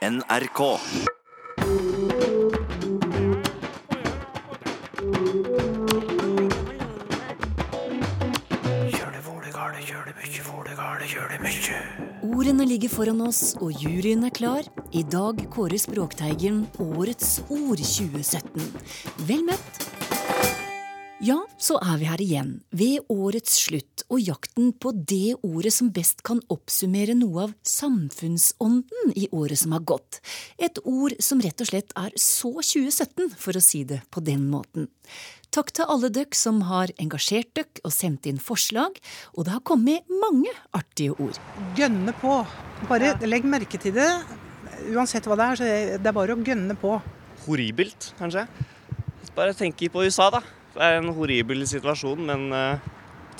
NRK. Ordene ligger foran oss, og juryen er klar. I dag kårer Språkteigen Årets ord 2017. Vel møtt! Ja, så er vi her igjen, ved årets slutt, og jakten på det ordet som best kan oppsummere noe av samfunnsånden i året som har gått. Et ord som rett og slett er så 2017, for å si det på den måten. Takk til alle døkk som har engasjert døkk og sendt inn forslag, og det har kommet mange artige ord. Gønne på. Bare legg merke til det. Uansett hva det er, så det er bare å gønne på. horribelt, kanskje. Bare tenk på USA, da. Det er en horribel situasjon, men uh,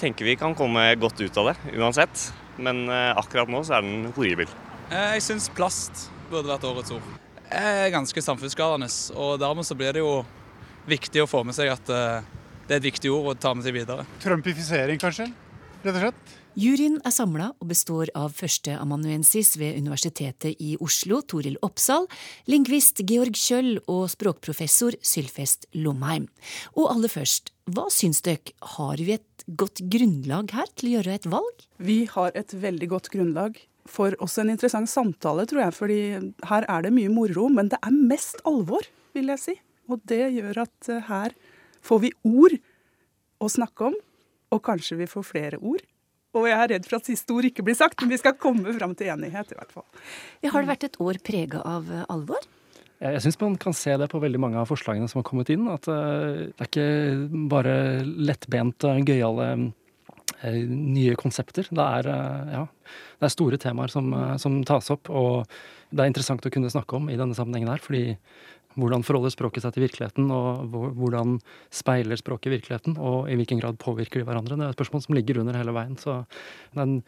tenker vi kan komme godt ut av det uansett. Men uh, akkurat nå så er den horribel. Eh, Jeg syns plast burde vært årets ord. Det er ganske samfunnsskadende, og dermed så blir det jo viktig å få med seg at uh, det er et viktig ord å ta med seg videre. Trumpifisering, kanskje? Rett og slett. Juryen er samla og består av førsteamanuensis ved Universitetet i Oslo, Toril Oppsal, lingvist Georg Kjøll og språkprofessor Sylfest Lomheim. Og aller først, hva syns dere, har vi et godt grunnlag her til å gjøre et valg? Vi har et veldig godt grunnlag for også en interessant samtale, tror jeg. fordi her er det mye moro, men det er mest alvor, vil jeg si. Og det gjør at eh, her får vi ord å snakke om, og kanskje vi får flere ord. Og jeg er redd for at siste ord ikke blir sagt, men vi skal komme fram til enighet, i hvert fall. Ja, har det vært et år prega av eh, alvor? Jeg, syns man kan se det på veldig mange av forslagene som har kommet inn. At eh, det er ikke bare lettbente, gøyale eh, nye konsepter. Det er, ja, det er store temaer som, som tas opp, og det er interessant å kunne snakke om i denne sammenhengen her. fordi hvordan forholder språket seg til virkeligheten, og hvordan speiler språket virkeligheten, og i hvilken grad påvirker de hverandre? Det er et spørsmål som ligger under hele veien. Så det er en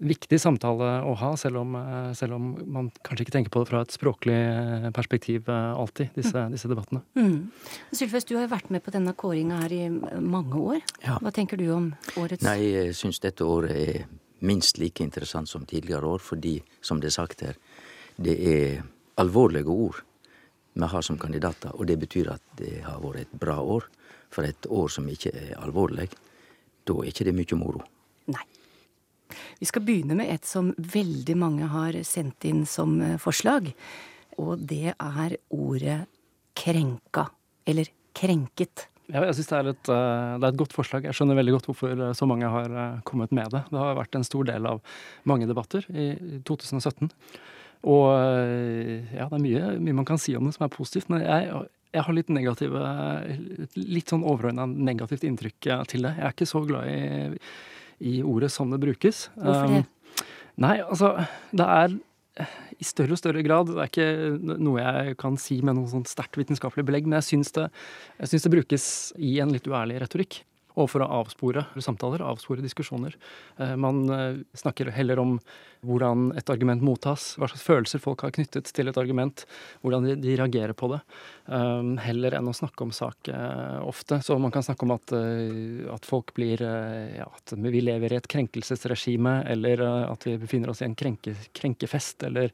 viktig samtale å ha, selv om, eh, selv om man kanskje ikke tenker på det fra et språklig eh, perspektiv eh, alltid, disse, disse debattene. Mm. Sylfest, du har jo vært med på denne kåringa her i mange år. Ja. Hva tenker du om årets Nei, jeg syns dette året er minst like interessant som tidligere år, fordi, som det er sagt her, det er alvorlige ord vi har som kandidater, og det betyr at det har vært et bra år. For et år som ikke er alvorlig, da er ikke det mye moro. Nei. Vi skal begynne med et som veldig mange har sendt inn som eh, forslag. Og det er ordet krenka. Eller krenket. Ja, jeg synes det, er et, eh, det er et godt forslag. Jeg skjønner veldig godt hvorfor eh, så mange har kommet med det. Det har vært en stor del av mange debatter i 2017. Og eh, ja, det er mye, mye man kan si om det som er positivt, men jeg, jeg har litt negative Litt sånn overordna negativt inntrykk eh, til det. Jeg er ikke så glad i, i ordet som det brukes. Hvorfor det? Um, Nei, altså Det er i større og større grad Det er ikke noe jeg kan si med noe sånn sterkt vitenskapelig belegg, men jeg syns det, det brukes i en litt uærlig retorikk. Og for å avspore samtaler, avspore diskusjoner. Eh, Man eh, snakker heller om hvordan et argument mottas, hva slags følelser folk har knyttet til et argument, hvordan de, reagerer på det, um, heller enn å snakke om sak eh, ofte. Så man kan snakke om at, eh, at folk blir eh, ja, At vi lever i et krenkelsesregime, eller eh, at vi befinner oss i en krenke, krenkefest, eller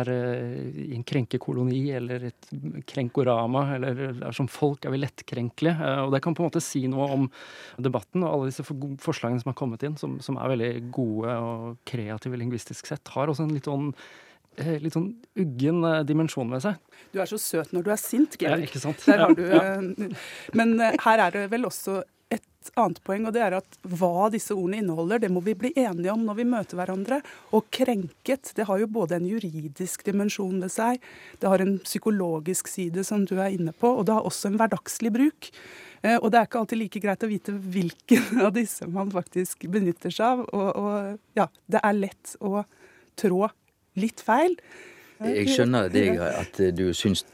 er eh, i en krenkekoloni, eller et krenkorama, eller er som folk er vi lettkrenkelige. Eh, Og det kan på en måte si noe om debatten og alle disse for- forslagene som har kommet inn, som, som er veldig gode og kreative lingvistisk sett, har også en litt sånn eh, litt sånn uggen eh, dimensjon ved seg. Du er så søt når du er sint, Ja, ikke sant? Der har du, ja. eh, Men her er det vel også et annet poeng, og det er at hva disse ordene inneholder, det må vi bli enige om når vi møter hverandre. Og krenket, det har jo både en juridisk dimensjon ved seg, det har en psykologisk side, som du er inne på, og det har også en hverdagslig bruk. Eh, Og det er ikke alltid like greit å vite hvilken av disse man faktisk benytter seg av. Og, og ja, det er lett å trå litt feil. Jeg skjønner deg at du syns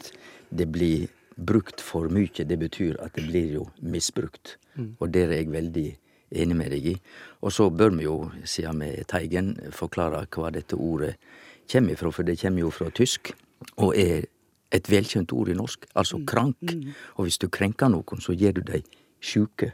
det blir brukt for mye. Det betyr at det blir jo misbrukt. Og det er jeg veldig enig med deg i. Og så bør vi jo, siden vi er Teigen, forklare hva dette ordet kommer ifra, for det kommer jo fra tysk, og er et velkjent ord i norsk, altså krank. Og hvis du krenker noen, så gjør du deg sjuke.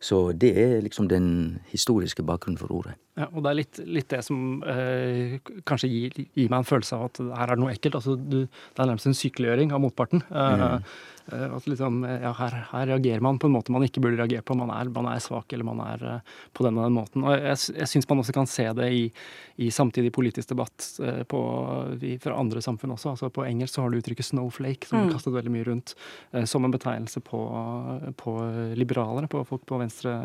Så det er liksom den historiske bakgrunnen for ordet. Ja, og det er litt, litt det som eh, kanskje gir, gir, meg en følelse av at her er det noe ekkelt. Altså, du, det er nærmest en sykeliggjøring av motparten. Eh, mm. Eh, at liksom, ja, her, her, reagerer man på en måte man ikke burde reagere på. Man er, man er svak, eller man er eh, på den og den måten. Og jeg, jeg syns man også kan se det i, i samtidig politisk debatt uh, på, i, fra andre samfunn også. Altså På engelsk så har du uttrykket 'snowflake', som mm. blir kastet veldig mye rundt uh, som en betegnelse på, på, liberalere, på folk på venstre-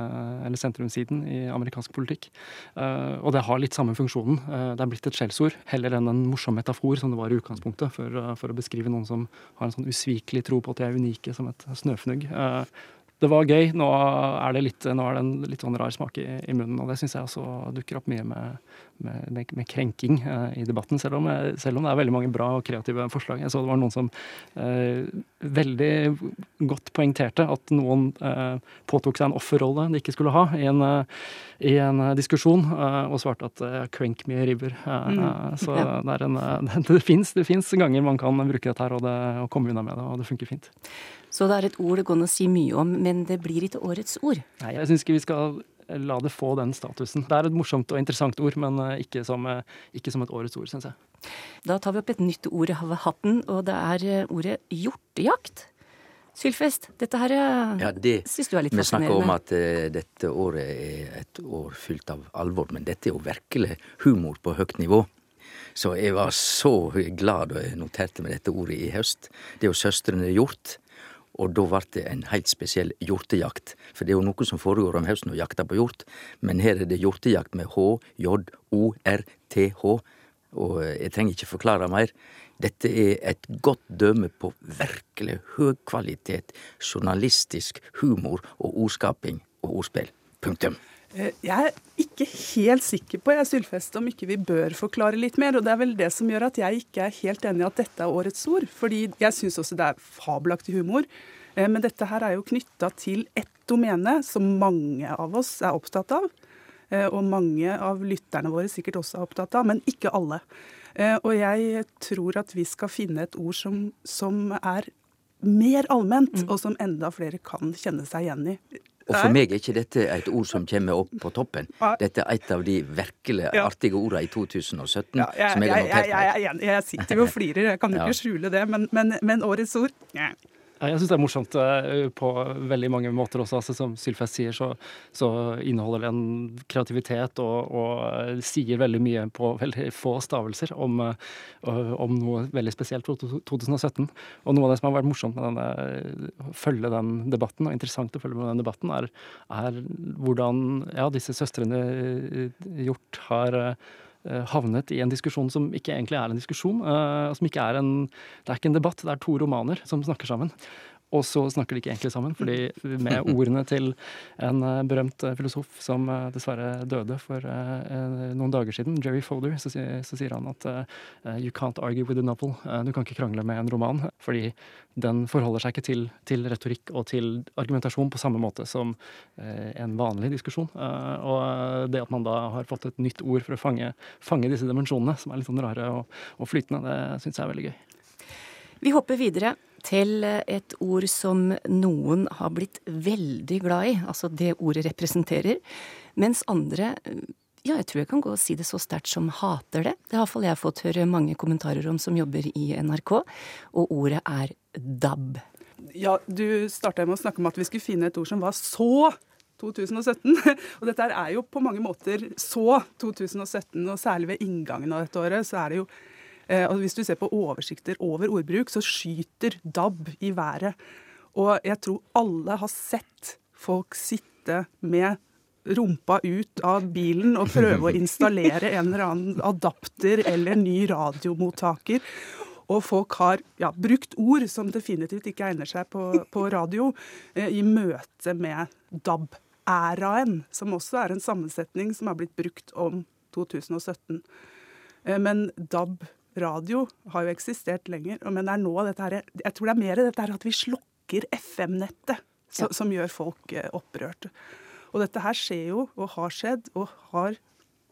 eller sentrumssiden i amerikansk politikk. Og det har litt samme funksjonen. det er blitt et skjellsord heller enn en morsom metafor, som det var i utgangspunktet, for, for å beskrive noen som har en sånn usvikelig tro på at de er unike som et snøfnugg. Eh, det var gøy. Nå er det, litt, nå er det en litt sånn rar smak i, i munnen, og det syns jeg også dukker opp mye med, med, med, krenking eh, i debatten, selv om, selv om, det er veldig mange bra og kreative forslag. Jeg så det var noen som eh, veldig godt poengterte at noen eh, påtok seg en offerrolle de ikke skulle ha i en, eh, i en diskusjon, eh, og svarte at eh, 'crank me river'. Mm. Så ja. det, er en, det fins ganger man kan bruke dette her og, det, og komme unna med det, og det funker fint. Så det er et ord det går an å si mye om, men det blir ikke årets ord? Nei, jeg syns ikke vi skal la det få den statusen. Det er et morsomt og interessant ord, men eh, ikke som, eh, ikke som et årets ord, syns jeg. Da tar vi opp et nytt ord av hatten, og det er eh, ordet hjortejakt. Sylfest, dette her ja, det, syns du er litt fascinerende. Vi snakker om at uh, dette året er et år fylt av alvor, men dette er jo virkelig humor på høyt nivå. Så jeg var så glad da jeg noterte meg dette ordet i høst. Det er jo søstrene Hjort og da ble det en helt spesiell hjortejakt. For det er jo noe som foregår om høsten å jakte på hjort, men her er det hjortejakt med H, J, O, R, T, H. Og jeg trenger ikke forklare mer. Dette er et godt døme på virkelig høgkvalitet journalistisk humor og ordskaping og ordspill. Punktum. Eh, jeg er ikke helt sikker på jeg Sylfest, om ikke vi bør forklare litt mer. og Det er vel det som gjør at jeg ikke er helt enig i at dette er årets ord. fordi jeg syns også det er fabelaktig humor. Eh, men dette her er jo knytta til ett domene som mange av oss er opptatt av. Eh, og mange av lytterne våre sikkert også er opptatt av, men ikke alle. Og jeg tror at vi skal finne et ord som, som er mer allment, mm. og som enda flere kan kjenne seg igjen i. Og for meg er ikke dette et ord som kommer opp på toppen. Dette er et av de virkelig artige ordene i 2017 ja, jeg, som jeg har notert meg. Jeg, jeg, jeg, sitter jo og flirer, jeg kan jo ikke skjule det, men, men, men årets ord. Jeg syns det er morsomt eh, på veldig mange måter også. Altså, som Sylfest sier, så, så, inneholder det en kreativitet og, og, sier veldig mye på veldig få stavelser om, eh, om, noe veldig spesielt for 2017. Og noe av det som har vært morsomt med denne, å følge den debatten, og interessant å følge med den debatten, er, er hvordan ja, disse søstrene Hjort har Eh, havnet i en diskusjon som ikke egentlig er en diskusjon. Uh, som ikke er en, det er ikke en debatt, det er to romaner som snakker sammen. Og så snakker de ikke egentlig sammen, fordi med ordene til en eh, berømt eh, filosof som eh, dessverre døde for noen dager siden, Jerry Folder, så, sier han at you can't argue with a novel. Du kan ikke krangle med en roman, fordi den forholder seg ikke til, til retorikk og til argumentasjon på samme måte som en vanlig diskusjon. Og det at man da har fått et nytt ord for å fange, fange disse dimensjonene, som er litt sånn rare og, og flytende, det syns jeg er veldig gøy. Vi hopper videre til et ord som noen har blitt veldig glad i, altså det ordet representerer, mens andre ja, jeg tror jeg kan gå og si det så sterkt som hater det. Det har iallfall jeg fått høre mange kommentarer om som jobber i NRK, og ordet er DAB. Ja, du starta med å snakke om at vi skulle finne et ord som var så 2017. Og dette er jo på mange måter så 2017, og særlig ved inngangen av dette året så er det jo Eh, og hvis du ser på oversikter over ordbruk, så skyter DAB i været. Og jeg tror alle har sett folk sitte med rumpa ut av bilen og prøve å installere en eller annen adapter eller ny radiomottaker. Og folk har ja, brukt ord som definitivt ikke egner seg på, på radio, eh, i møte med DAB-æraen, som også er en sammensetning som har blitt brukt om 2017. Eh, men DAB radio har jo eksistert lenger, men det er nå dette her, jeg tror det er mer dette her at vi slukker FM-nettet ja. som gjør folk opprørt. opprørte. Og dette her skjer jo, og har skjedd, og har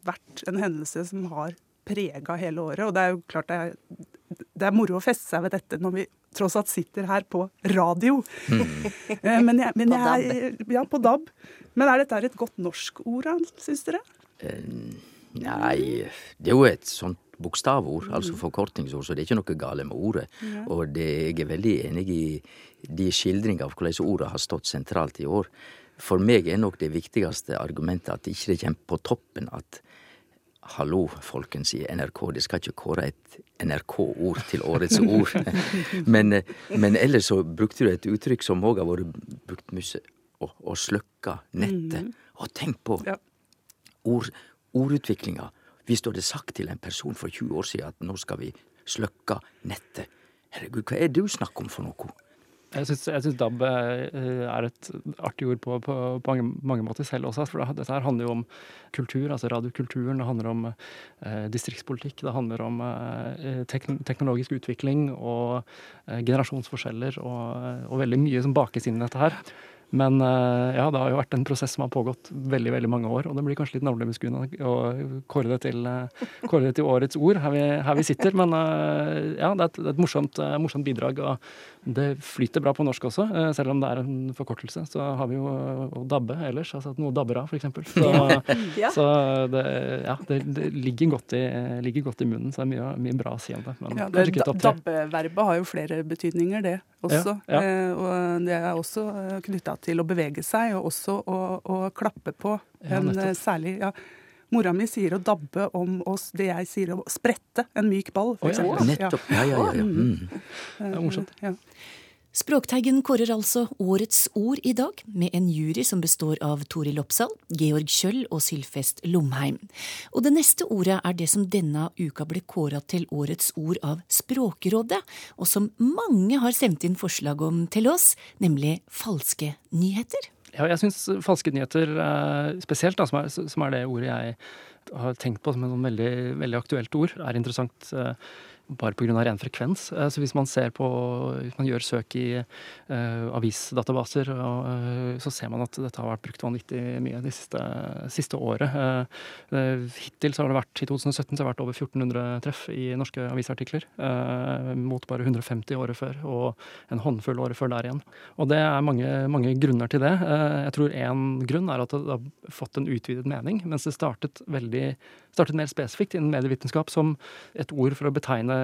vært en hendelse som har prega hele året. Og det er jo klart det er, det er moro å feste seg ved dette når vi tross alt sitter her på radio. Mm. men jeg, men på DAB. Ja, på DAB. Men er dette et godt norsk ord, syns dere? Nei, det er jo et sånt bokstavord, altså forkortningsord, så det er ikke noe gale med ordet. Og det, jeg er veldig enig i de skildringer av hvordan ordet har stått sentralt i år. For meg er nok det viktigste argumentet at ikke det kommer på toppen at Hallo, folkens i NRK, det skal ikke kåre et NRK-ord til årets ord. men, men ellers så brukte du et uttrykk som òg har vært brukt mye, å, å sløkke nettet. Og tenk på ord, ordutviklinga. Hvis du hadde sagt til en person for 20 år siden at nå skal vi sløkke nettet Herregud, hva er det du snakker om for noe? Jeg syns DAB eh, er et artig ord på, på, på mange, måter selv også. For dette her handler jo om kultur, altså radiokulturen. Det handler om eh, distriktspolitikk. Det handler om eh, teknologisk utvikling og eh, generasjonsforskjeller og, og, veldig mye som bakes inn i dette her. Men eh, ja, det har jo vært en prosess som har pågått veldig veldig mange år. Og det blir kanskje litt navlebeskuende å kåre det, til, eh, kåre det til årets ord her vi, her vi sitter. Men ja, det er et, et morsomt, morsomt, bidrag. Og det flyter bra på norsk også, eh, selv om det er en forkortelse. Så har vi jo å dabbe ellers, altså at noe dabber av, f.eks. Så, ja. så det, ja, det, det ligger, godt i, ligger, godt i, munnen, så det er mye, mye bra å si om det. Men ja, det Dabbeverbet har jo flere betydninger, det også. Ja, eh, og det er også eh, knytta til å bevege seg, og også å, å klappe på. En særlig ja, Mora mi sier å dabbe om oss det jeg sier å sprette en myk ball, f.eks. Oh, ja. Nettopp. Ja, ja, ja. Mm. Det er morsomt. Ja. Språkteigen kårer altså årets ord i dag, med en jury som består av Toril Oppsal, Georg Kjøll og Sylfest Lomheim. Og det neste ordet er det som denne uka ble kåra til årets ord av Språkrådet, og som mange har sendt inn forslag om til oss, nemlig falske nyheter. Ja, jeg syns falske nyheter, eh, spesielt da, som er, som er, det ordet jeg har tenkt på som et veldig, veldig aktuelt ord, er interessant eh, bare pga. ren frekvens. Eh, så hvis man ser på, hvis man gjør søk i uh, avisdatabaser, uh, så ser man at dette har vært brukt vanvittig mye det siste, siste året. Uh, hittil så har det vært, i 2017 så har det vært over 1400 treff i norske avisartikler, mot bare 150 året før, og en håndfull året før der igjen. Og det er mange, mange grunner til det. jeg tror én grunn er at det har fått en utvidet mening, mens det startet veldig startet mer spesifikt innen medievitenskap som et ord for å betegne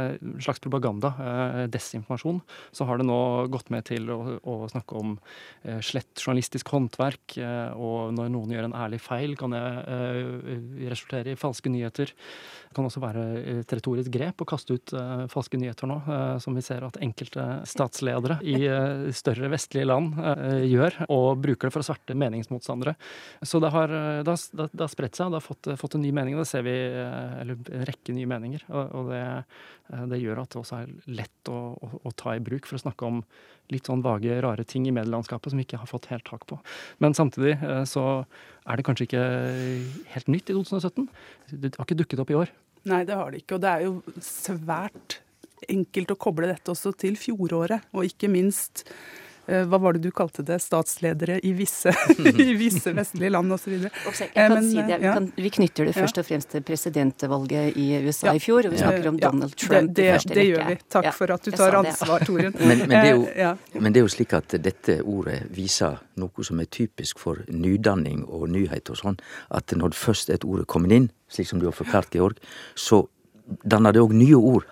slags propaganda, eh, desinformasjon. Så har det nå gått med til å, å snakke om eh, slett journalistisk håndverk, eh, og når noen gjør en ærlig feil, kan det resultere i falske nyheter. Det kan også være et retorisk grep å kaste ut falske nyheter nå, som vi ser at enkelte statsledere i større vestlige land gjør, og bruker det for å sverte meningsmotstandere. Så det har, det har, det har spredt seg, det har fått, fått en ny mening. Det ser vi eh, eller, en rekke nye meninger. Og, det, eh, det, gjør at det også er lett å, å, å, ta i bruk for å snakke om litt sånn vage, rare ting i medielandskapet som vi ikke har fått helt tak på. Men samtidig eh, så er det kanskje ikke helt nytt i 2017. Det har ikke dukket opp i år. Nei, det har det ikke. Og det er jo svært enkelt å koble dette også til fjoråret, og ikke minst Eh, hva var det du kalte det, statsledere i visse, i visse vestlige land osv. Kan si det. Vi, kan, vi, knytter det først og fremst til presidentvalget i USA ja. i fjor, og vi snakker om Donald Trump det, det, det gjør vi. Takk ja, for at du tar ansvar, Torunn. Men, men, det eh, men, det er jo, slik at dette ordet viser noe som er typisk for nydanning og nyhet og sånn, at når først et ord er kommet inn, slik som du har forklart, Georg, så danner det òg nye ord.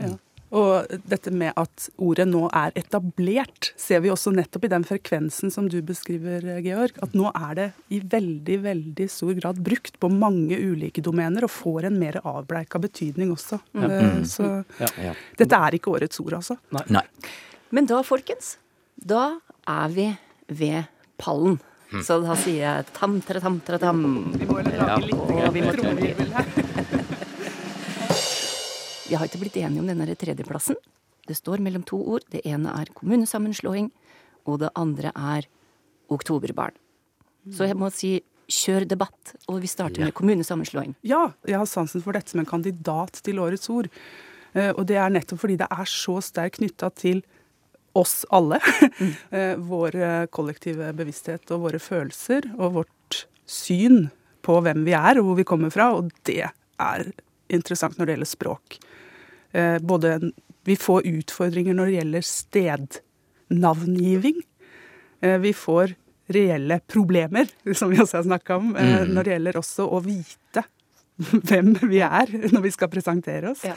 Ja. Og dette med at ordet nå er etablert, ser vi også nettopp i den frekvensen som du beskriver, Georg. At nå er det i veldig, veldig stor grad brukt på mange ulike domener, og får en mer avbleika betydning også. Ja. Eh, mm. Så ja, ja. dette er ikke årets ord, altså. Nei. Nei. Men da, folkens, da er vi ved pallen. Mm. Så da sier jeg tam-tra-tam-tra-tam. Vi må lage litt ja. Og Vi har ikke blitt enige om denne tredjeplassen. Det står mellom to ord. Det ene er kommunesammenslåing, og det andre er oktoberbarn. Så jeg må si kjør debatt, og vi starter ja. med kommunesammenslåing. Ja, jeg har sansen for dette som en kandidat til årets ord. Eh, og det er nettopp fordi det er så sterkt knytta til oss alle. Mm. Eh, vår eh, kollektive bevissthet og våre følelser og vårt syn på hvem vi er og hvor vi kommer fra. Og det er interessant når det gjelder språk. Eh, både Vi får utfordringer når det gjelder stednavngiving. Eh, vi får reelle problemer, som vi også har snakka om, mm. når det gjelder også å vite hvem vi er når vi skal presentere oss. Ja.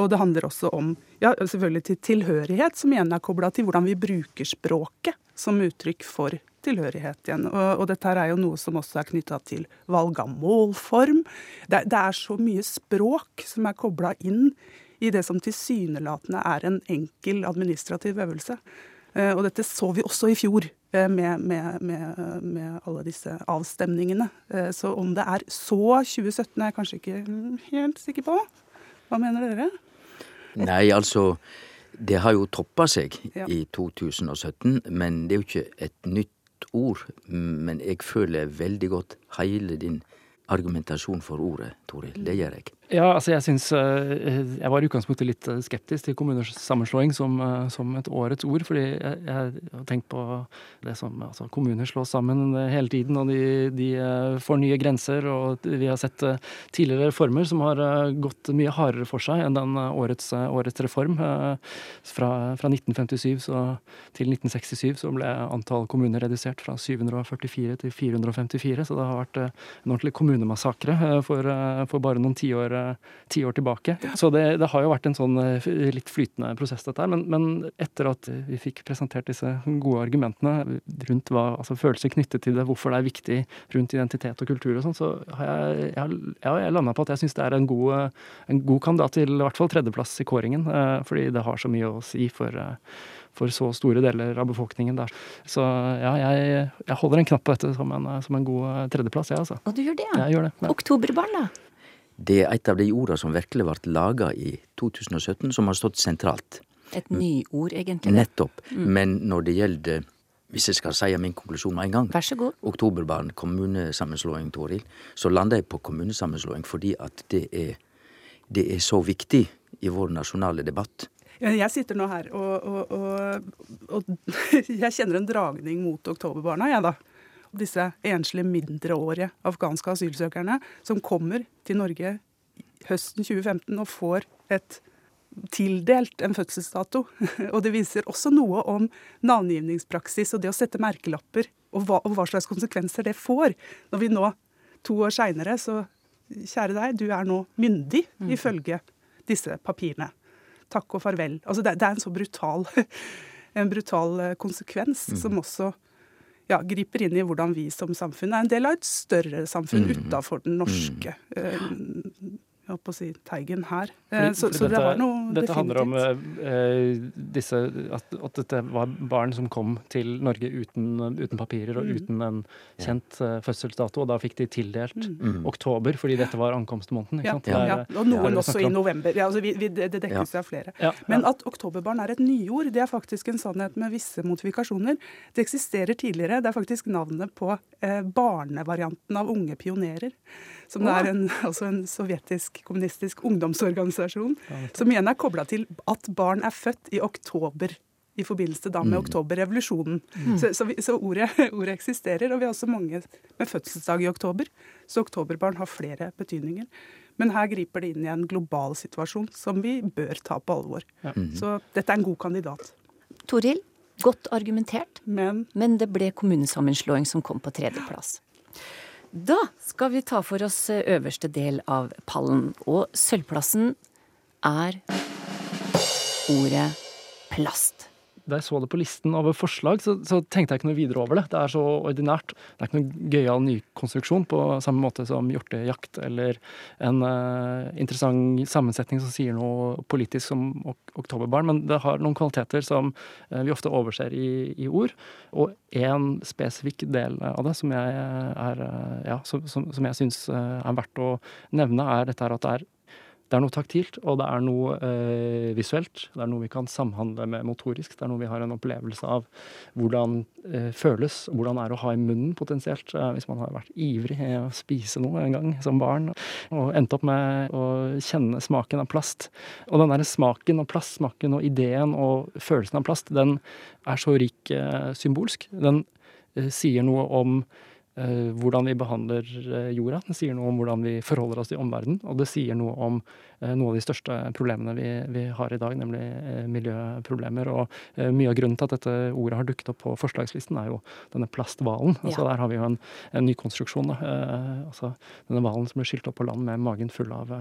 Og det handler også om ja, selvfølgelig til tilhørighet, som igjen er kobla til hvordan vi bruker språket som uttrykk for tilhørighet igjen. Og, og, dette her er jo noe som også er knytta til valg av målform. Det, det, er så mye språk som er kobla inn i det som tilsynelatende er en enkel administrativ øvelse. Eh, og dette så vi også i fjor eh, med, med, med, med, alle disse avstemningene. Eh, så om det er så 2017, er jeg kanskje ikke helt sikker på. Hva mener dere? Nei, altså Det har jo toppa seg ja. i 2017, men det er jo ikke et nytt ord. Men jeg føler veldig godt hele din argumentasjon for ordet, Toril. Det gjør jeg. Ja, altså jeg syns eh, Jeg var i utgangspunktet litt eh, skeptisk til kommunesammenslåing som, eh, som et årets ord, fordi jeg, jeg, har tenkt på det som altså Kommuner slås sammen hele tiden, og de, de, får nye grenser. Og vi har sett tidligere reformer som har gått mye hardere for seg enn den årets, årets reform. Fra, fra 1957 så, til 1967 så ble antall kommuner redusert fra 744 til 454, så det har vært en ordentlig kommunemassakre for, for bare noen tiår ti år tilbake. Så det, det, har jo vært en sånn eh, litt flytende prosess, dette her. Men, men, etter at vi fikk presentert disse gode argumentene rundt hva, altså følelser knyttet til det, hvorfor det er viktig rundt identitet og kultur og sånn, så har jeg, jeg, jeg, jeg landa på at jeg syns det er en god, en god kandidat til i hvert fall tredjeplass i kåringen. Eh, fordi det har så mye å si for eh, for så store deler av befolkningen der. Så ja, jeg, jeg holder en knapp på dette som en, som en god tredjeplass, jeg, altså. Og du gjør det, ja? Jeg gjør det, ja. Oktoberbarn, da? Det er et av de ordene som virkelig ble laga i 2017, som har stått sentralt. Et nyord, egentlig? Nettopp. Mm. Men når det gjelder hvis jeg skal si min konklusjon med en gang Vær så god. Oktoberbarn, kommunesammenslåing, Toril. Så lander jeg på kommunesammenslåing fordi at det er, det er så viktig i vår nasjonale debatt. Jeg sitter nå her og, og, og, og jeg kjenner en dragning mot oktoberbarna, jeg, da disse enslige mindreårige afghanske asylsøkerne som kommer til Norge høsten 2015 og får et tildelt en fødselsdato. Og det viser også noe om navngivningspraksis og det å sette merkelapper, og hva, og hva slags konsekvenser det får. Når vi nå, to år seinere, så Kjære deg, du er nå myndig mm. ifølge disse papirene. Takk og farvel. Altså det, det er en så brutal, en brutal eh, konsekvens mm. som også ja, griper inn i hvordan vi som samfunn er en del av et større samfunn mm. utafor den norske. Mm. Jeg holdt på å si Teigen her. Fordi, så, så, det var noe dette definitivt. handler om eh, disse, at, at, dette var barn som kom til Norge uten, uten papirer og mm. uten en kjent uh, fødselsdato, og da fikk de tildelt mm. mm. oktober fordi dette var ankomstmåneden. Ja, ja, ja, og noen også i november. Ja, altså vi, vi, det, dekkes ja. av flere. Men at oktoberbarn er et nyord, det er faktisk en sannhet med visse modifikasjoner. Det eksisterer tidligere. Det er faktisk navnet på eh, barnevarianten av Unge pionerer som det er en, altså en sovjetisk kommunistisk ungdomsorganisasjon, som igjen er kobla til at barn er født i oktober. I forbindelse da med mm. oktoberrevolusjonen. Mm. Så, så, så ordet, ordet, eksisterer. Og vi har også mange med fødselsdag i oktober. Så oktoberbarn har flere betydninger. Men her griper det inn i en global situasjon som vi bør ta på alvor. Ja. Mm. Så dette er en god kandidat. Toril, godt argumentert, men, men det ble kommunesammenslåing som kom på tredjeplass. Da skal vi ta for oss eh, øverste del av pallen, og sølvplassen er ordet plast da jeg så det på listen over forslag, så, så, tenkte jeg ikke noe videre over det. Det er så ordinært. Det er ikke noe gøyal nykonstruksjon på samme måte som hjortejakt eller en uh, interessant sammensetning som sier noe politisk som ok Oktoberbarn. Men det har noen kvaliteter som uh, vi ofte overser i, i ord. Og én spesifikk del av det som jeg, er, uh, ja, som, som, som jeg syns er verdt å nevne, er dette at det er det er noe taktilt, og det er noe eh, visuelt. Det er noe vi kan samhandle med motorisk. Det er noe vi har en opplevelse av hvordan eh, føles, hvordan det er å ha i munnen potensielt. Eh, hvis man har vært ivrig i å spise noe en gang som barn, og endt opp med å kjenne smaken av plast. Og den derre smaken av plast, smaken og ideen og følelsen av plast, den er så rik eh, symbolsk. Den eh, sier noe om hvordan vi behandler eh, jorda. Det sier noe om hvordan vi forholder oss til omverdenen. Og det sier noe om noen noe av de største problemene vi, vi har i dag, nemlig miljøproblemer. Og mye av grunnen til at dette ordet har dukket opp på forslagslisten, er jo denne plasthvalen. Altså, ja. Der har vi jo en, en ny konstruksjon. Da. altså, denne hvalen som ble skylt opp på land med magen full av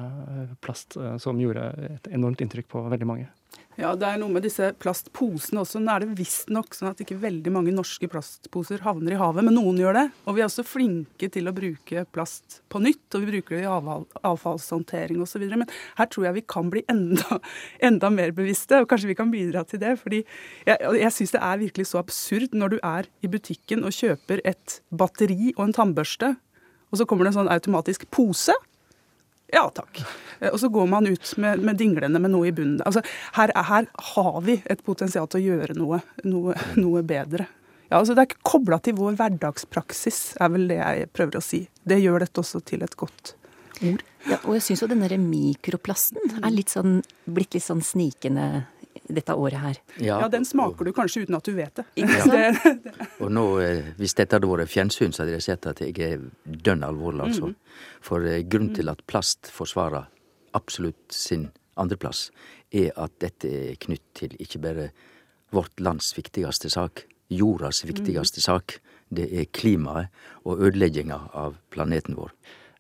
plast, som gjorde et enormt inntrykk på veldig mange. Ja, det er noe med disse plastposene også. Nå er det visstnok sånn at ikke veldig mange norske plastposer havner i havet, men noen gjør det. Og vi er også flinke til å bruke plast på nytt, og vi bruker det i avfall, avfallshåndtering osv. Men her tror jeg vi kan bli enda, enda, mer bevisste, og kanskje vi kan bidra til det. fordi jeg, jeg syns det er virkelig så absurd når du er i butikken og kjøper et batteri og en tannbørste, og så kommer det en sånn automatisk pose. Ja takk. Eh, og så går man ut med, med dinglene med noe i bunnen. Altså, her, her, har vi et potensial til å gjøre noe, noe, noe bedre. Ja, altså Det er ikke kobla til vår hverdagspraksis, er vel det jeg prøver å si. Det gjør dette også til et godt ord. Ja, og jeg syns jo den derre mikroplasten er litt sånn, blitt litt sånn snikende dette året her. Ja, ja den smaker du kanskje uten at du vet det. Ja. og nå, eh, hvis dette hadde vært fjernsyn, så hadde jeg sett at jeg er dønn alvorlig, altså. Mm. For eh, grunnen til at plast forsvarer absolutt sin andreplass, er at dette er knytt til ikke bare vårt lands viktigste sak, jordas viktigste mm. sak. Det er klimaet og ødelegginga av planeten vår.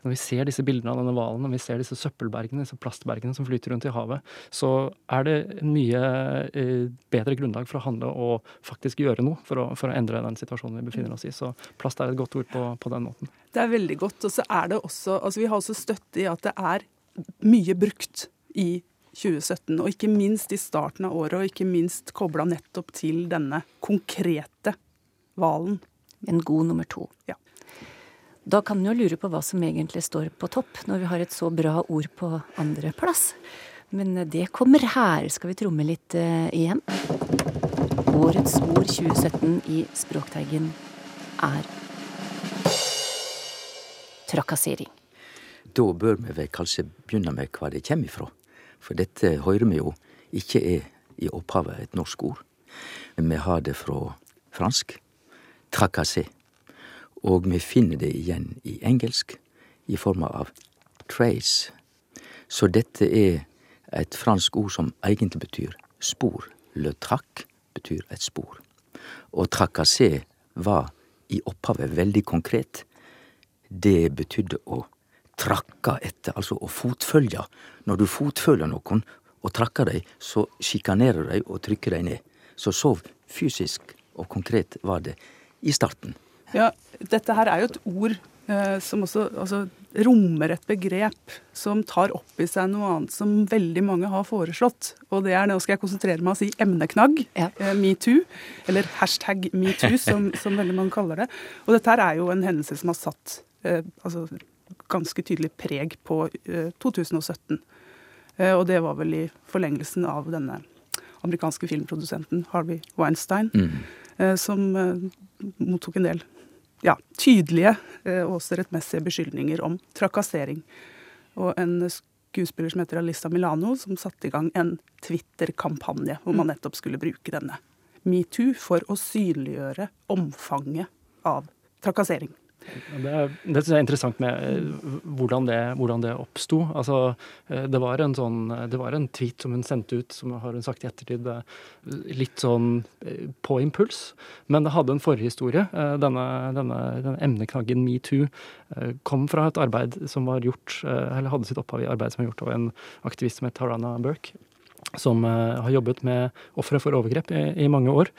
Når vi ser disse bildene av denne hvalen, når vi ser disse søppelbergene, disse plastbergene som flyter rundt i havet, så er det mye eh, bedre grunnlag for å handle og faktisk gjøre noe for å, for å, endre den situasjonen vi befinner oss i. Så plast er et godt ord på, på den måten. Det er veldig godt. Og så er det også altså Vi har også støtte i at det er mye brukt i 2017, og ikke minst i starten av året, og ikke minst kobla nettopp til denne konkrete hvalen. En god nummer to. Ja. Da kan en jo lure på hva som egentlig står på topp, når vi har et så bra ord på andreplass. Men det kommer her. Skal vi tromme litt uh, igjen? Årets ord 2017 i Språkteigen er trakassering. Da bør vi vel kanskje begynne med hva det kommer ifra. For dette hører vi jo ikke er i opphavet et norsk ord. Men vi har det fra fransk. Trakassé. Og vi finner det igjen i engelsk i form av trace. Så dette er et fransk ord som egentlig betyr spor. Le trac betyr et spor. Og trakassé var i opphavet veldig konkret. Det betydde å trakke etter, altså å fotfølge. Når du fotfølger noen og trakker dem, så sjikanerer de og trykker dem ned. Så så fysisk og konkret var det i starten. Ja, dette her er jo et ord eh, som også altså, rommer et begrep som tar opp i seg noe annet som veldig mange har foreslått. Og det er, nå skal jeg konsentrere meg om å si emneknagg, ja. eh, metoo, eller hashtag metoo, som, som, veldig mange kaller det. Og dette her er jo en hendelse som har satt eh, altså, ganske tydelig preg på 2017. Eh, og det var vel i forlengelsen av denne amerikanske filmprodusenten Harvey Weinstein, mm. Eh, som eh, mottok en del ja, tydelige eh, og også rettmessige beskyldninger om trakassering. Og en skuespiller som heter Alissa Milano, som satte i gang en Twitter-kampanje hvor man nettopp skulle bruke denne metoo for å synliggjøre omfanget av trakassering. Det, det synes jeg er interessant med eh, hvordan det, hvordan det oppsto. Altså, eh, det, var en sånn, det var en tweet som hun sendte ut, som har hun sagt i ettertid, eh, litt sånn på impuls. Men det hadde en forhistorie. Denne, denne, denne emneknaggen metoo kom fra et arbeid som var gjort, eller hadde sitt opphav i arbeid som var gjort av en aktivist som het Tarana Burke som uh, har jobbet med ofre for overgrep i, i, mange år.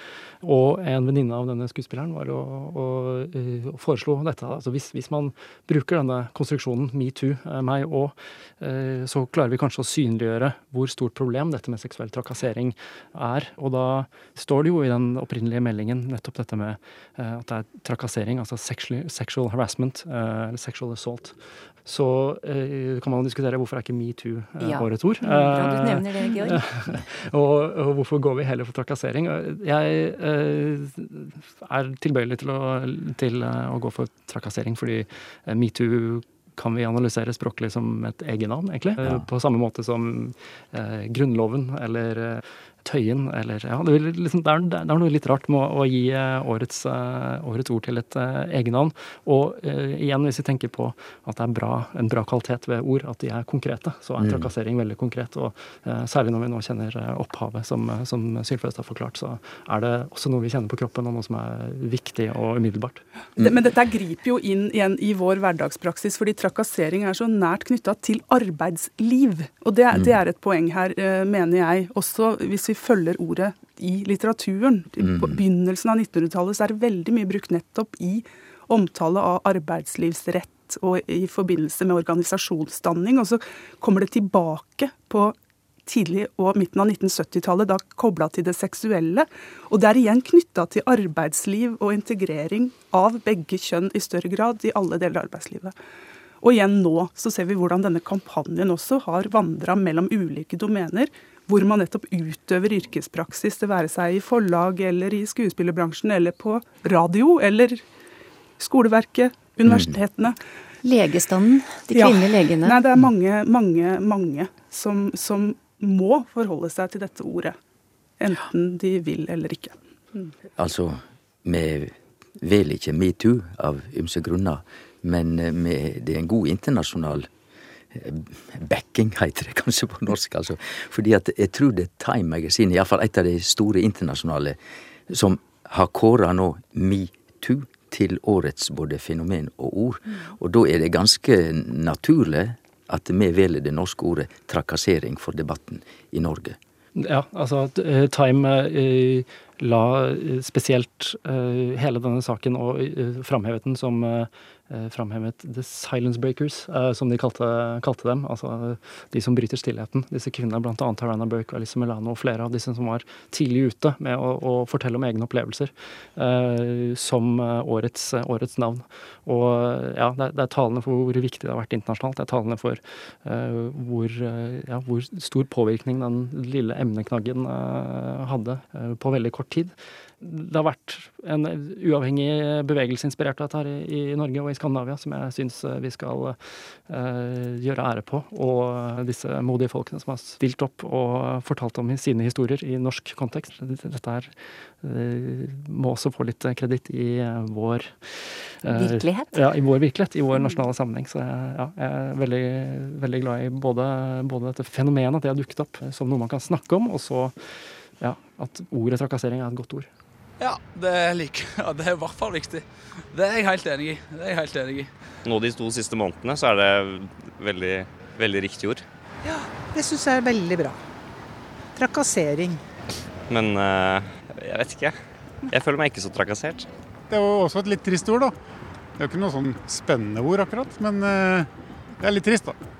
Og en venninne av denne skuespilleren var å, å, uh, foreslo dette. Altså hvis, hvis, man bruker denne konstruksjonen metoo, uh, meg òg, så klarer vi kanskje å synliggjøre hvor stort problem dette med seksuell trakassering er. Og da står det jo i den opprinnelige meldingen nettopp dette med at det er trakassering, altså sexual, sexual harassment, eller sexual assault. Så kan man diskutere hvorfor er ikke metoo ja. årets ord. Bra du nevner det, Georg. og, og, hvorfor går vi heller for trakassering? Jeg eh, er tilbøyelig til å, til eh, å, gå for trakassering fordi eh, metoo kan vi analysere språklig som et egennavn, egentlig. Ja. På samme måte som eh, Grunnloven eller tøyen, eller ja, det, liksom, det, er, det, er, noe litt rart med å, å gi årets, årets, ord til et egennavn. Og igjen, hvis vi tenker på at det er bra, en bra kvalitet ved ord, at de er konkrete, så er mm. trakassering veldig konkret. Og særlig når vi nå kjenner opphavet, som, som Sylfest har forklart, så er det også noe vi kjenner på kroppen, og noe som er viktig og umiddelbart. Mm. Men dette griper jo inn igjen i vår hverdagspraksis, fordi trakassering er så nært knytta til arbeidsliv. Og det, det, er et poeng her, eh, mener jeg. Også hvis vi følger ordet i litteraturen. Mm. På begynnelsen av 1900-tallet så er det veldig mye brukt nettopp i omtale av arbeidslivsrett og i forbindelse med organisasjonsdanning. Og så kommer det tilbake på tidlig og midten av 1970-tallet, da kobla til det seksuelle. Og det er igjen knytta til arbeidsliv og integrering av begge kjønn i større grad i alle deler av arbeidslivet. Og igjen nå så ser vi hvordan denne kampanjen også har vandra mellom ulike domener, hvor man nettopp utøver yrkespraksis, det være seg i forlag eller i skuespillerbransjen eller på radio eller skoleverket, universitetene. Legestanden, de kvinnelige ja. legene. Nei, det er mange, mange, mange som, som må forholde seg til dette ordet. Enten de vil eller ikke. Mm. Altså, vi vil ikke metoo av ymse grunner, men med, det er en god internasjonal eh, backing, heter det kanskje på norsk. altså. Fordi at jeg tror det er Time Magazine, iallfall et av de store internasjonale, som har kåra nå metoo til årets både fenomen og ord. Mm. Og da er det ganske naturlig at vi velger det norske ordet trakassering for debatten i Norge. Ja, altså eh, Time eh, la eh, spesielt hele denne saken og framhevet den som eh, framhevet The Silence Breakers, eh, som de kalte, kalte, dem. Altså de som bryter stillheten. Disse kvinnene, bl.a. Tarana Burke og Alice Melano og flere av disse som var tidlig ute med å, å fortelle om egne opplevelser, eh, som årets, årets, navn. Og ja, det er, det er, talende for hvor viktig det har vært internasjonalt. Det er talende for eh, hvor, ja, hvor, stor påvirkning den lille emneknaggen eh, hadde eh, på veldig kort tid det har vært en uavhengig bevegelse inspirert av dette her i, i Norge og i Skandinavia, som jeg syns eh, vi skal uh, gjøre ære på. Og disse modige folkene som har stilt opp og fortalt om sine historier i norsk kontekst. Dette her uh, må også få litt kreditt i vår uh, Virkelighet? Ja, i vår virkelighet. I vår nasjonale sammenheng. Så jeg, ja, jeg er veldig, veldig glad i både, både dette fenomenet, at det har dukket opp som noe man kan snakke om, og så ja, at ordet trakassering er et godt ord. Ja, det liker like, ja, det er i hvert fall viktig. Det er jeg helt enig i. Det er jeg helt enig i. Nå de to siste månedene så er det veldig, veldig riktig ord. Ja, det syns jeg er veldig bra. Trakassering. Men uh, jeg vet ikke. Jeg føler meg ikke så trakassert. Det er jo også et litt trist ord, da. Det er jo ikke noe sånn spennende ord akkurat, men uh, det er litt trist, da.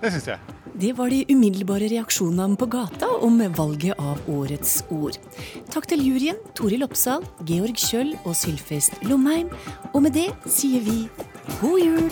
Det syns jeg. Det var de umiddelbare reaksjonene på gata om valget av årets ord. Takk til juryen Toril Oppsal, Georg Kjøll og Sylfest Lomheim. Og med det sier vi god jul!